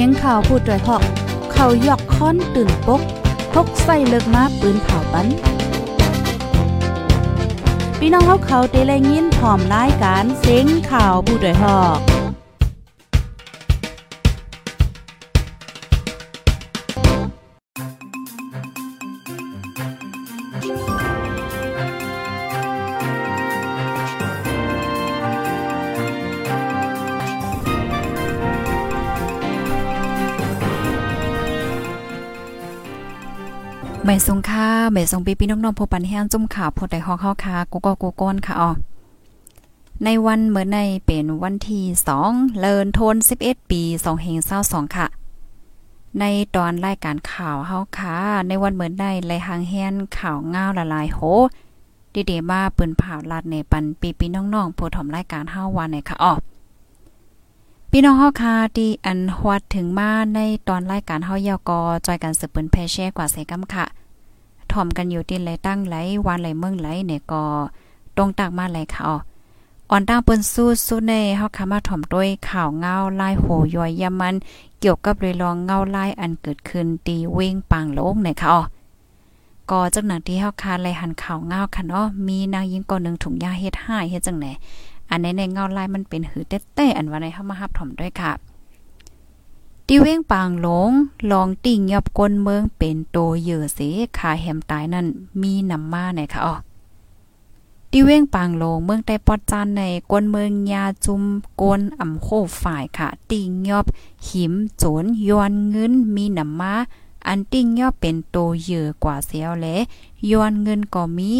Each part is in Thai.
สียงข่าวพูดด้วยหอก เขายอกค้อนตื่นปกพกใส่เลิกมาปืนเผาปันพี่น้องเขาเขาเตะแลยินพร้อมรายการเสียงข่าวผู้ด้วยหอก ไม่ทรงค่าไม่ทรงปีพี่น้องๆผู้ปันแห้งจุ่มข่าวผู้ใดฮอกเฮาค่ะกูก็กูก้นค่ะอ๋อในวันเมื่อในเป็นวันที่2เลินโทน 11 ปี2เฮง22ค่ะ ในตอนรายการข่าวเฮาค่ะ ในวันเหมือนได้ไลหางแฮนข่าวง้าวละลายโหดีเดมาปืนผ่าลาดในปันปีพี่น้องๆผู้ถมรายการเฮาวันในค่ะอ๋อพี่น้องเฮาค่ะที่อันฮวดถึงมาในตอนรายการเฮายอกอจอยกันสืบปืนแพแช่กว่าใส่กำค่ะ ถ่อมกันอยู่ที่ไหลตั้งไหลวานไหลเมืองไหลเนี่ยก็ตรงตากมาไหลค่ะอ๋ออ่อนตั้งเปิ้นสู้สู้ในเฮาค่ะมาถ่อมด้วยข่าวเงาลายโหย่อยยามัน เกี่ยวกับเรือรองเงาลายอันเกิดขึ้นตีเว้งปางโลกเนี่ยค่ะอ๋อก็จักหนังที่เฮาคาไลหันข่าวเงาค่ะเนาะมีนางยิงก่อนหนึ่งถุงยาเฮ็ดให้เฮ็ดจังไหนอันในในเงาลายมันเป็นหือเต้ๆอันว่าในเฮามาฮับถ่อมด้วยค่ะ ติเว้งปางหลงลองติ่งยอบก้นเมืองเป็นโตเยือเสขาแหมตายนั่นมีนำมาไหนคะอ๋อติเว้งปางหลงเมืองใต้ปอดจานในก้นเมืองยาจุมกวนอ่ำโคฝ่ายค่ะ ติ่งยอบหิมโจนยอนเงินมีนำมาอันติ่งยอบเป็นโตเยื่อกว่าเสียวแลยอนเงินก็มี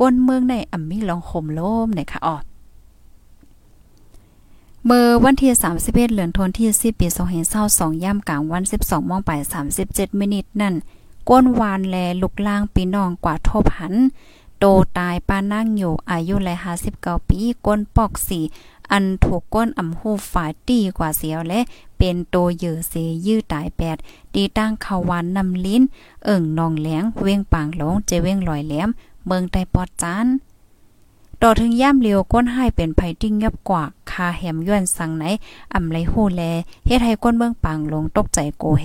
ก้นเมืองในอ่ำมีลองข่มโลมไหนคะอ๋อ เมื่อวันที่ 31เดือนธันวาคม10ปี2022ย่ำกลางวัน 12มองไป37 มินิทนั่น ก้นวานแลลุกล่างปีน้องกว่าทบหัน โตตายป้านั่งอยู่อายุแล59ปีก้นปอกสีอันถูกก้นอ่ำหูฝ่ายตีกว่าเสียวและ เป็นโตเยือเสยื้อตายแปดตีตั้งขาวันนำลิ้น เอิ่งนองแหลงเว้งปางหลงเจเว้งลอยแหลม เมืองใต้ปอดจาน ต่อถึงย่ามเลียวก้นให้เป็นไผติ้งยับกว่าคาแหมย้อนสังไหนอ่ำไรฮู้แลเฮ็ดให้ก้นเมืองปังลงตกใจโกเฮ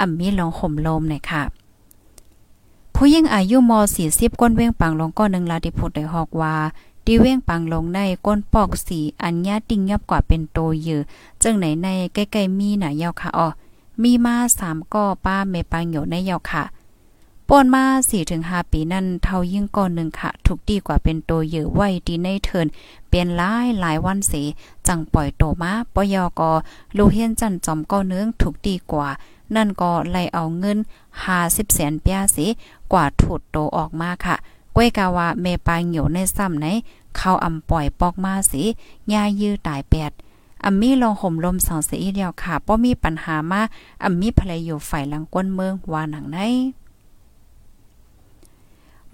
อ่ำมีลองห่มลมหน่อยค่ะผู้ยิ่งอายุม 40 ก้นเว้งปังลงก็นึงลาดิพุดได้ฮอกว่าดีเว้งปังลงในก้นปอกสีอัญญาติ้งยับกว่าเป็นโตเยือจึงไหนในใกล้ๆมีหน่ะยาวค่ะอ๋อมีมา3ก้อป้าเมปังอยู่ในยาวค่ะ ป่นมา4-5ปีนั่นเท่ายิ่งก่อนหนึ่งค่ะถูกดีกว่าเป็นโตเยอะไว้ดีในเทินเปลี่ยนหลายหลายวันเสีจังปล่อยโตมาปยอกอลูเฮียนจันจอมก็เนื้องถูกดีกว่า นั่นก็ไล่เอาเงิน50แสนเปียสิกว่าถูดโตออกมาค่ะก้วยกาว่าเมปาเหนียวในซ้ำไหนเข้าอำปล่อยปอกมาสิยายื้อตายแปดอัมมี่ลองห่มลมสองเสียเดียวค่ะป้อมีปัญหามาอัมมี่ภรรยอยู่ฝ่ายหลังก้นเมืองว่าหนังไหน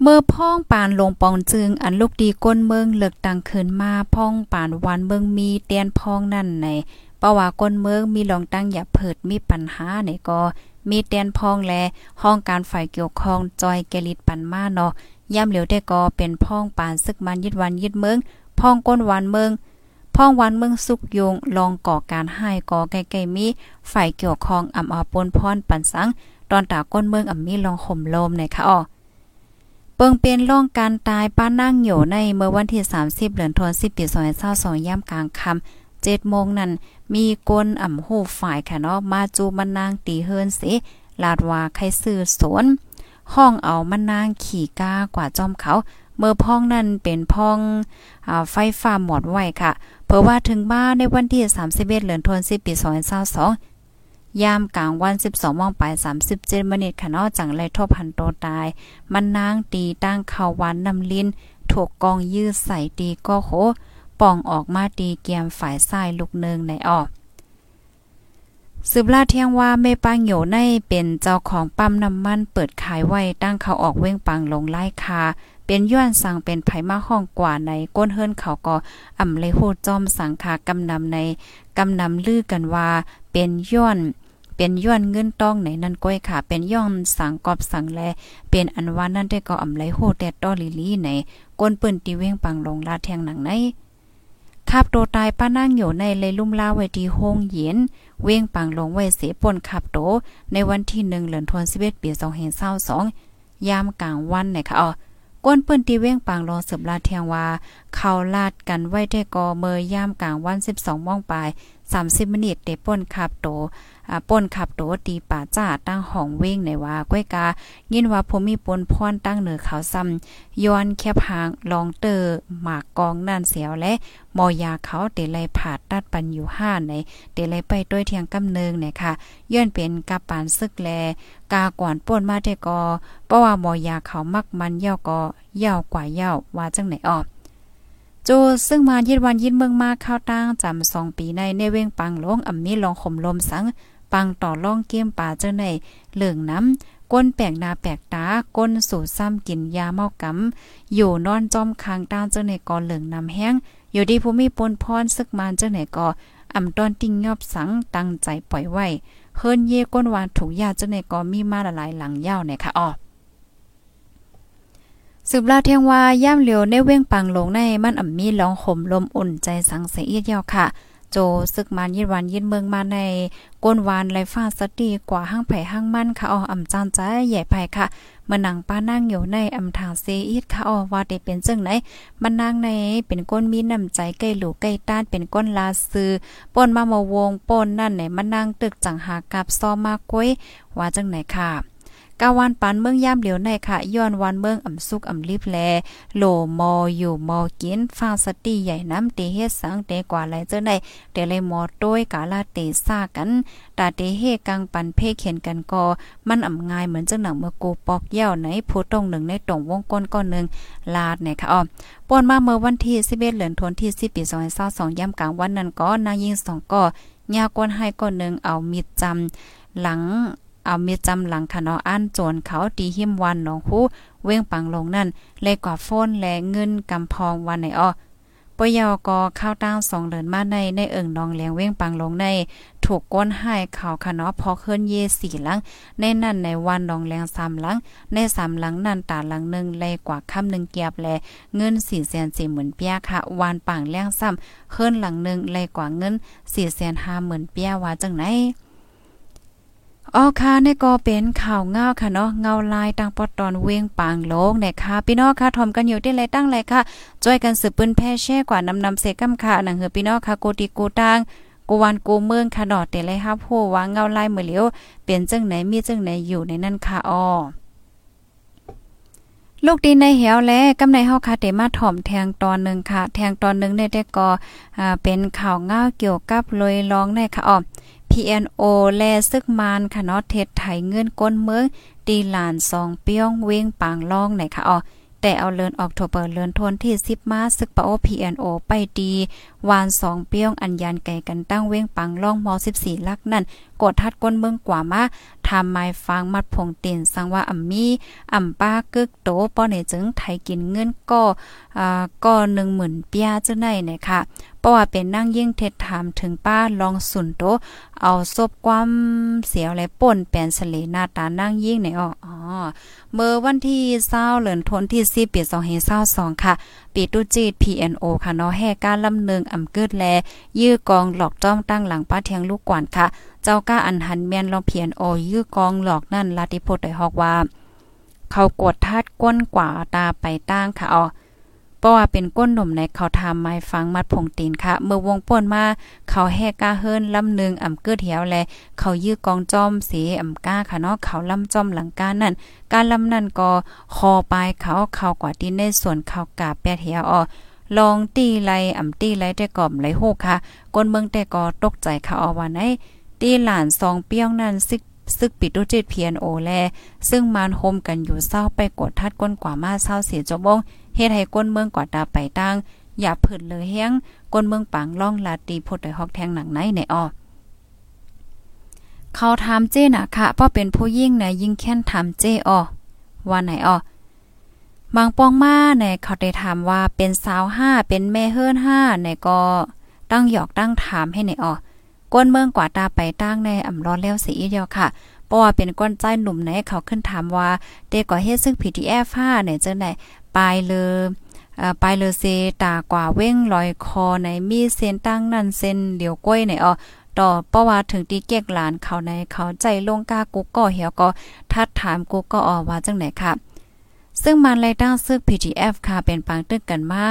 เมื่อพ้องปานลงปองจึง อันลูกดีก้นเมืองเลือกตังคืนมาพ้องปานวันเมืองมีเตียนพ้องนั่นในปะว่าก้นเมืองมีลองตั้งอย่าเพิดมีปัญหาในก็มีเตียนพ้องแลห้องการฝ่ายเกี่ยวข้องจอยแกลิดปันมาเนาะย่ำเหลียวได้ก็เป็นพ้องปานซึกมันยึดวันยึดเมืองพ้องก้นวันเมืองพ้องวันเมืองสุกยงลองก่อการให้ก่อใกล้ๆมีฝ่ายเกี่ยวข้องอำอาปนพรปันสังตอนตาก้นเมืองอำมีลองข่มลมในค่ะอ้อ เปิงเป็นร่องการตายป้านั่งอยู่ในเมื่อวันที่ 30เดือนธันวาคมปี2022ย่ำกลางค่ำ7โมงนั้น มีกลอ่ำหูฝ่ายค่ะเนาะมาจูมันนางตีเฮิรนสิลาดว่าใครซื้อสวนห้องเอามันนางขี่ก้ากว่าจอมเขา เมื่อพ้องนั้นเป็นพ้องอไฟฟ้าหมดไว้ค่ะ เพราะว่าถึงบ้านในวันที่ 31เดือนธันวาคมปี2022 ยามกลางวัน 12มองไป 37มินิค่ะเนาะจังไรทบพันโตตาย มันนางตีตั้งเขาวันนำลิ้นถูกกองยื้อใส่ตีก็โหป่องออกมาตีเกียมฝ่ายซ้ายลูกเนึงในออกสืบลาเที่ยงว่าเมปังโยในเป็นเจ้าของปั๊มน้ำมันเปิดขายไว้ตั้งเขาออกเว้งปังลงไล่คา เป็นย้อนสั่งเป็นไผมาห้องกว่าในก้นเฮิรนเขาก็อ่ำเลยโหดจอมสังคากำนำในกำนำลือกันว่าเป็นย้อน เป็นย้อนเงินต้องไหนนั่นก้อยค่ะ เป็นย้อนสังกอบสังแล เป็นอันว่านั่นได้ก็อำไลโหแต่ต้อลิลีไหนก้นปิ้นตีเว้งปังลงลาแทงหนังไหนคาบโตตายป้านั่งอยู่ในเลยลุ่มลาไว้ที่ห้องเย็น เว้งปังลงไว้เสป่นขับโต ในวันที่1เดือนธันวาคมปี2522ยามกลางวันไหนะคะอ๋อก้นปิ้นตีเว้งปางรอสืบลาเทียงว่า เขาลาดกันไว้ได้กอเมยย่ามกลางวัน 12มองปลาย 30มินิตเดป่นขับโต ป่นขับโตตีป่าจ้าตั้งห้องเว้งในว่าก้อยกายินว่าผมมีปนพรตั้งเหนือเขาซ้ำย้อนแคบหางลองเตอร์หมากกองนั่นเสียวและมอยาเขาเตไลผาดตัดปันอยู่ห้าในเตไลไปด้วยเทียงกำเนิงเนี่ยค่ะย้อนเป็นกาปานซึกแล กาก่อนป่นมาได้กอเพราะว่ามอยาเขามักมันเย่าก็ยาวกว่าเย่าว่าจังไหนออกโจซึ่งมายิดวันยิดเมืองมาเข้าตั้งจำสองปีในในเว้งปังลงอ่ำมีลองข่มลมสัง ปังต่อล่องเกี้ยมป่าเจ้าในเหลืองน้ำก้นแปลกนาแปลกตาก้นสู่ซ้ำกินยาเมากำอยู่นอนจอมคางต้านเจ้าในกอเหลืองน้ำแห้งอยู่ดีผู้มีปนพรซึกมานเจ้าไหนก็อ่ำตอนติ้งยอบสังตั้งใจปล่อยไว้เฮิรนเย่ก้นวานถูกยาเจ้าในก็มีมาหลายหลังยาวเนี่ยค่ะอ๋อสืบลาเทียงว่าย่ามเหลียวในเว้งปังลงในมันอ่ำมีลองห่มลมอุ่นใจสังเสียเยาวค่ะ โจซึกมันยิดวันยิดเมืองมาในก้นวานไรฟ้าสตีกว่าห้างไผ่ห้างมั่นค่ะอ๋ออำจานใจใหญ่ไผ่ค่ะมื่อนังป้านั่งอยู่ในอำทางเซอีดค่ะอ๋อว่าได้เป็นจังไหนมันนางในเป็นก้นมีน้ำใจใกล้หลูใกล้ต้านเป็นก้นลาซือป่นมามาวงป่นนั่นไหนมันนางตึกจังหากับซอมากก้วยว่าจังไหนค่ะ กาวันปานเมืองย่ามเหลียวในค่ะ ย้อนวันเมืองอ่ำสุกอ่ำลิบแลโลมออยู่มอกินฟาสติใหญ่น้ำเตเฮ็ดสังเตกว่าไหลเจ้าได้เตเลยมอต้วยกาลาเตซ่ากันตาเตเฮกังปันเพเขียนกันกอมันอ่ำง่ายเหมือนจังหนังเมื่อกูปอกเย่าในผู้ตรงหนึ่งในตรงวงก้นก้อนหนึ่งลาดเนี่ยค่ะอ้อป่นมาเมื่อวันที่11เดือนธันวาคมที่10ปี2022ย่ำกลางวันนั้นก็นางยิงสองก็ยากวนให้ก้อนหนึ่งเอามีดจำหลัง เอามีจำหลังคะเนาะอันโจรเขาตีหิมวันหนองฮู้เว้งปังลงนั่นเลยกว่าโฟนและเงินกำพองวันไหนอ้อปยอกอข้าวตั้งสองเดินมาในในเอิงนองเลียงเว้งปังลงใน ถูกก้นให้ข่าวคะเนาะพอเคลื่อนเยสี่หลัง ในนั่นในวันนองแรงสามหลัง ในสามหลังนั่นตาหลังหนึ่งเลยกว่าคำหนึ่งเกียบแลเงินสี่แสนสี่หมื่นเปียค่ะวานปังแรงซ้ำเคลื่อนหลังหนึ่งเลยกว่าเงินสี่แสนห้าหมื่นเปียว่าจังไหน อ๋อค่ะนี่ก็เป็นข่าวเงาค่ะเนาะเงาลายตังปอตอนเวียงปางโลกเนี่ยค่ะพี่น้องค่ะทอมกันอยู่ที่ไรตั้งไรค่ะช่วยกันสืบปืนแพ่แช่กว่านำนำเสกำค่ะหนังเหือพี่น้องค่ะโกติกูตังกูวันกูเมืองค่ะดอดแต่ไรครับผู้ว่าเงาลายมือเหลียวเป็นจังไหนมีจังไหนอยู่ในนั้นค่ะอ้อลูกดีในเหวแลกำในเฮาค่ะเตมาถ่อมแทงตอนนึงค่ะ แทงตอนนึงได้แต่ก็อ่าเป็นข่าวเงาเกี่ยวกับลอยลองในค่ะอ้อ PNO แลซึกมานค่ะเนาะเทศไทยเงินก้นเมืองตีหลานสองเปียงเวงปางล่องไหนค่ะอ๋อแต่เอาเลินออกโทเบอร์เลินทนที่10มาซึกปะโอ PNO ไปดีวานสองเปี้ยงอันยันไก่กันตั้งเว้งปังล่องม14 ลักนั่นกดทัดก้นเมืองกว่ามาทำไม้ฟังมัดผงเตีนสังว่าอ่ำมีอ่ำป้ากึกโตป้อเนจึงไทยกินเงินก็อ่าก็10,000เปียจังได๋เนี่ยค่ะเพราะว่าเป็นนั่งยิ่งเท็ดถามถึงป้าลองสุนโต เอาซบความเสียวและป่นแปนสเลหน้าตานั่งยิ่งในอ๋อเมื่อวันที่20เดือนธันวาคมที่10ปี2522ค่ะ ปีตุจีด PNO ค่ะเนาะแห่การลำเนึงอำเกิดแล ยื้อกองหลอกจ้อมตั้งหลังป้าเทียงลูกกวนค่ะ เจ้าก้าอันหันเมียนลอง PNO ยื้อกองหลอกนั่นลาติโพดได้ฮอกว่า เขากดทัดก้นกว่าตาไปตั้งค่ะอ๋อ เพราะว่าเป็นก้นหนุ่มในเขาทำไม้ฟังมัดผงตีนค่ะ เมื่อวงป่นมาเขาแหกกาเฮิรนลำนึงอ่ำเกิดเหียวแล เขายื้อกองจอมสีอ่ำก้าค่ะเนาะเขาลำจอมหลังกานั่นการลำนั่นก็คอปลายเขาเขากว่าที่ในส่วนเขากาแปดเหียวออลองตีไลอ่ำตีไลแต่กอมไลโหกค่ะก้นเมืองแต่ก็ตกใจเขาอว่าไหนตีหลานสองเปี้ยงนั่นซึกซึกปิดดูจิตเพียนโอแล ซึ่งมานโฮมกันอยู่เศร้าไปกดทัดก้นกว่ามาเศร้าเสียจบง เฮ็ดให้ก้นเมืองกว่าตาไปตั้งอย่าเพิ่นเลยแห้งก้นเมืองปังล่องลาตีพดได้ฮอกแทงหนังไหนในออเขาถามเจ้น่ะค่ะเพราะเป็นผู้ยิ่งนะยิ่งแค้นถามเจ้ออว่าไหนออบางปองมาในเขาได้ถามว่าเป็นสาวห้าเป็นแม่เฮิรนห้าในก็ตั้งหยอกตั้งถามให้ในออก้นเมืองกว่าตาไปตั้งในอ่ำร้อนแล้วสีเดียวค่ะ เพราะว่าเป็นก้อนใจหนุ่มไหนเขาขึ้นถามว่าเด็กก่อเฮ็ดซึ่ง PTF 5เนี่ยจังได๋ปลายเลยปลายเลเซตากว่าเว้งลอยคอในมีเส้นตั้งนั่นเส้นเหลียวก้อยในอ๋อต่อเพราะว่าถึงตีเกียกหลานเขาในเขาใจลงกากูก็เหี่ยวก็ทัดถามกูก็ออว่าจังไหนค่ะ ซึ่งมันไล่ตั้งซึก PGF ค่ะเป็นปังตึกกันมา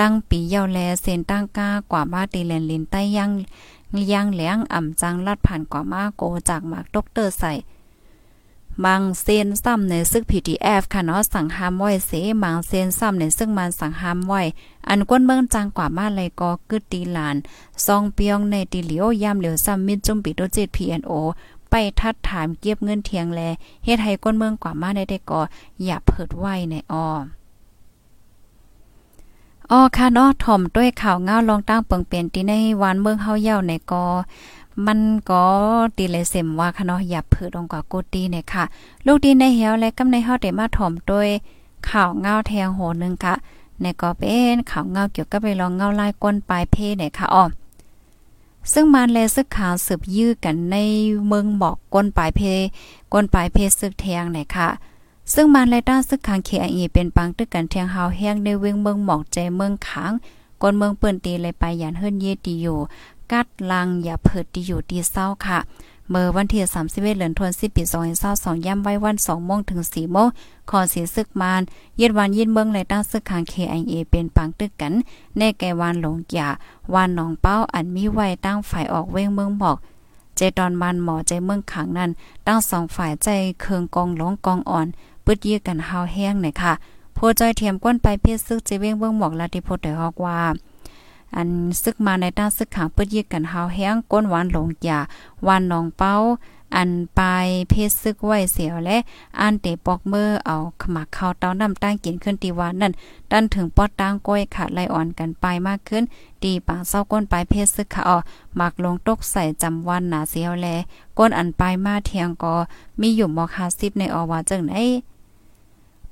ตั้งปีเยาวแลเซนตั้งก้ากว่ามาตีแลนลินใต้ยัง ยังแหลงอ่ำจังลัดผ่านกว่ามาโกจากมากดอกเตอร์ใส่บางเซนซ้ำในซึก PTF ค่ะเนาะสั่งห้ามไว้เสบางเซนซ้ำในซึ่งมันสั่งห้ามไว้ อันก้นเมืองจังกว่ามาเลยก็กึดตีหลานซองเปียงในตีเหลียวยามเหลียวซ้ำมิดจุ่มปิโดเจ็ด PNO ไปทัดถามเก็บเงินเทียงแลเฮ็ดให้ก้นเมืองกว่ามาได้ได้ก็อย่าเพิดไว้ในอ้อ อ๋อค่ะเนาะถ่อมด้วยข่าวเงาลองตั้งเปิงเปลี่ยนที่ในวันเมืองเฮาเย้าในกอมันก็ตีเลยเสมว่าค่ะเนาะอย่าเผือดองกว่ากูตีเนี่ยค่ะ ลูกดีในเหี่ยวและกำในเฮาได้มาถ่อมด้วยข่าวเงาแทงโหนึงค่ะในก็เป็นข่าวเงาเกี่ยวกับไปลองเงาลายก้นปลายเพเนี่ยค่ะอ๋อซึ่งมันแลซึกข่าวสืบยื้อกันในเมืองบอกก้นปลายเพก้นปลายเพซึกแทงเนี่ยค่ะ ซึ่งมันและด้าซึกขังเคอเป็นปังตึกกันเทียงเฮาแห้งในเวงเมืองหมอกใจเมืองขังกนเมืองเปิ้นตีเลยไปยันเฮิรนเยตีอยู่ กัดลังอย่าเพิดตีอยู่ตีเศร้าค่ะ เมื่อวันที่31เดือนธันวาคมปี2022ย่ำไว้วัน2โมงถึง4โมงขอเสียซึกมานเย็ดวันเยินเมืองและตั้งซึกขัง KIA เป็นปังตึกกัน ในแกวันหลงหยาวานหนองเป้าอันมีไว้ตั้งฝ่ายออกเว้งเมืองบอกเจตอนมันหมอใจเมืองขังนั้นตั้งสองฝ่ายใจเคืองกองหลงกองอ่อน ปึดยื้อกันหาวแห้งหน่อยค่ะโพจอยเทียมก้นไปเพียซึกเจเว้งเบิ่งหมอกลาติโพได้ฮอกว่า อันซึกมาในด้านซึกขางปึดยื้อกันหาวแห้งก้นหวานหลงยาวานนองเป้า อันปลายเพศซึกไว้เสียวและอันเตปอกเมื่อเอาขมักข้าวเต้าน้ำตั้งกินขึ้นตีวานนั่นดันถึงปอดตั้งก้อยขาดไลอ่อนกันไปมากขึ้นตีปางเศร้าก้นปลายเพศซึกขาออหมักลงตกใส่จำวันหนาเสียวแลก้นอันปลายมาเทียงก็มีอยู่มอคาซิบในอวาจังไหน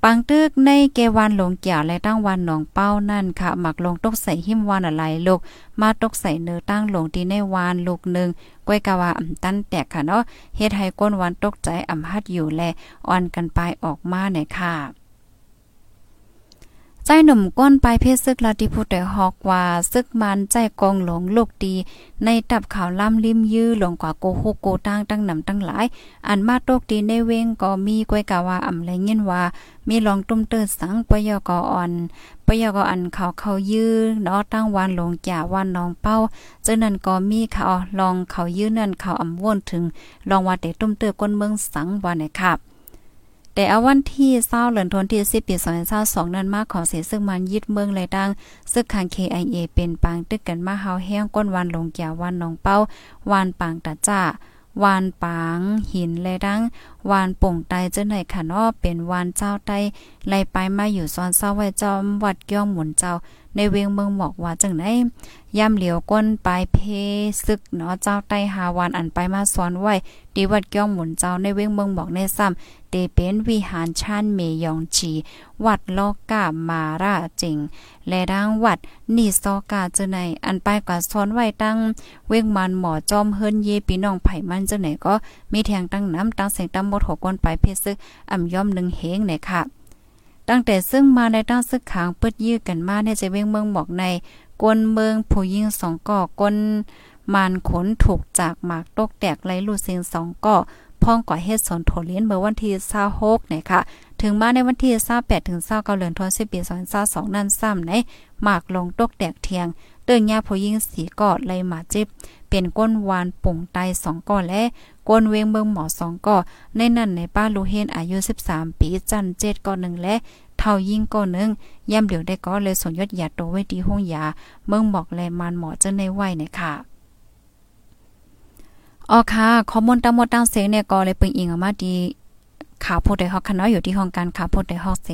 ปังตึกในเกวันหลงเกี่ยวและตั้งวันหนองเป้านั่นค่ะหมักลงตกใส่หิมวานอะไรลูกมาตกใส่เนื้อตั้งหลงที่ในวานลูกหนึ่งก้อยกะว่าอ่ำตั้นแตกค่ะเนาะเฮ็ดให้ก้นวันตกใจอ่ำฮัดอยู่แลอ่อนกันไปออกมาเนี่ยค่ะ ใจหนุ่มก้นไปเพศซึกลาติพุแต่ฮอกว่าซึกมันใจกองหลงลูกดีในตับข่าวล่ำลิมยื้อหลงกว่าโกโฮโกตั้งตั้งนำตั้งหลาย อันมาตกดีในเวงก็มีก้อยกะว่าอ่ำไรเงี้ยว่า มีลองตุ้มเติดสังปยกอ่อนปยกอันเขาเขายื้อเนาะตั้งวันหลงจ่าวันน้องเป้าเจ้านั้นก็มีเขาลองเขายื้อนั่นเขาอ่ำว่นถึง ลองว่าเตตุ้มเติก้นเมืองสังว่าไหนครับ แต่เอาวันที่เศร้าเหลือนทนที่สิบปีสองวันั้นมากขอเสียซึ่งมันยึดเมืองเลยดังซึกคัง KIA เป็นปางตึกกันมาเฮาแห้งก้นวันลงแก่วันนองเป้า วันปางตาจ้าวานปางหินเลยดังวานป่งไตเจ้าไหนค่ะเนอเป็นวานเจ้าไตไล่ไปมาอยู่ซ้อนเศร้าไว้จอมวัดเกี้ยวหมุนเจ้า ในเวงเมืองหมอกว่าจังได๋ย่ำเหลียวก้นปลายเพซึกเนาะเจ้าไต้หาวันอันไปมาซ้อนไว้ดีวัดเกี้ยวหมุนเจ้าในเวงเมืองบอกในซ้ำเตเป็นวิหารชานเมยองจี วัดลอกกามาราจิง และดังวัดนี่ซอกาเจาไหนอันไปกว่าซ้อนไว้ตั้ง เวงมันหมอจอมเฮิรนเยปีน้องไผ่มันเจ้าไหนก็มีแทงตั้งน้ำตั้งเสียงตั้งหมดหัวก้นไปเพซึกอ่ำย่อมหนึ่งเฮงไหนค่ะ ตั้งแต่ซึ่งมาในด้านซึกขางเปิดยื้อกันมาในจะเว้งเมืองบอกในกวนเมืองผู้ยิงสองก่อกนมานขนถูกจากหมากตกแตกไหลลูเซิงสองก่อพ้องก่อเฮ็ดสนโถเลียนเมื่อวันที่26นี่ยค่ะถึงมาในวันที่28ถึง29เดือนธันวาคมปี2022นั้นซ้ำในหมากลงตกแตกเทียงเตือนยาผู้ยิงสีกอดไลหมาจิบเป็นก้นวานปุ่งไตสองก่อและ กวนเวงเบิงหมอสองก่อในนั่นในป้าลูเฮนอายุ 13 ปีจันเจ็ดก่อหนึ่งและเท่ายิ่งก่อหนึ่งย่ำเหลียวได้ก็เลยสนยศยาโตไว้ที่ห้องยา เมืองบอกแลมันหมอเจ้าในไหวเนี่ยค่ะอ๋อค่ะข้อมูลตั้งหมดตั้งเสียงเนี่ยก็เลยเปิงอิงออกมาดี ข่าวโพดได้ฮอกคณะอยู่ที่ห้องการข่าวโพดได้ฮอกเส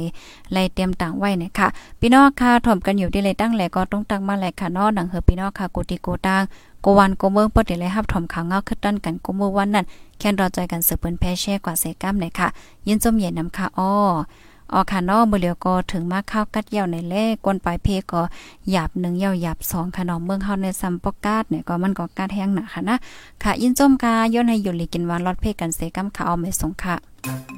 ไล่เตรียมต่างไว้นี่ยค่ะพี่น้องค่ะถ่อมกันอยู่ที่เลยตั้งแหลก็ต้องตั้งมาแหลค่ะเนาะหนังเฮอพี่น้องค่ะกูติโกตังกวันโกเมืองปอดเลยรับถ่มข่าวเงาขึ้นต้นกันโกเมื่อวันนั้นแค่รอใจกันสืบเปิ้นแพ่แช่กว่าเสก้ามเนี่ยค่ะ ยินจมเย็นนำค่ะอ้อออค่ะนาะเมื่อเหลียวก็ถึงมาข้าวกัดเยี่ยวในแลกวนปลายเพก็หยาบหนึ่งเยี่ยวหยาบสองค่ะนาะเมืองเฮาในซัมปอกาดเนี่ยก็มันก็กาดแห้งหนาค่ะนะ ค่ะยินจมกาย้อนให้อยู่หลีกินวานรอดเพกันเสกัมค่ะเอาไม่สงค่ะ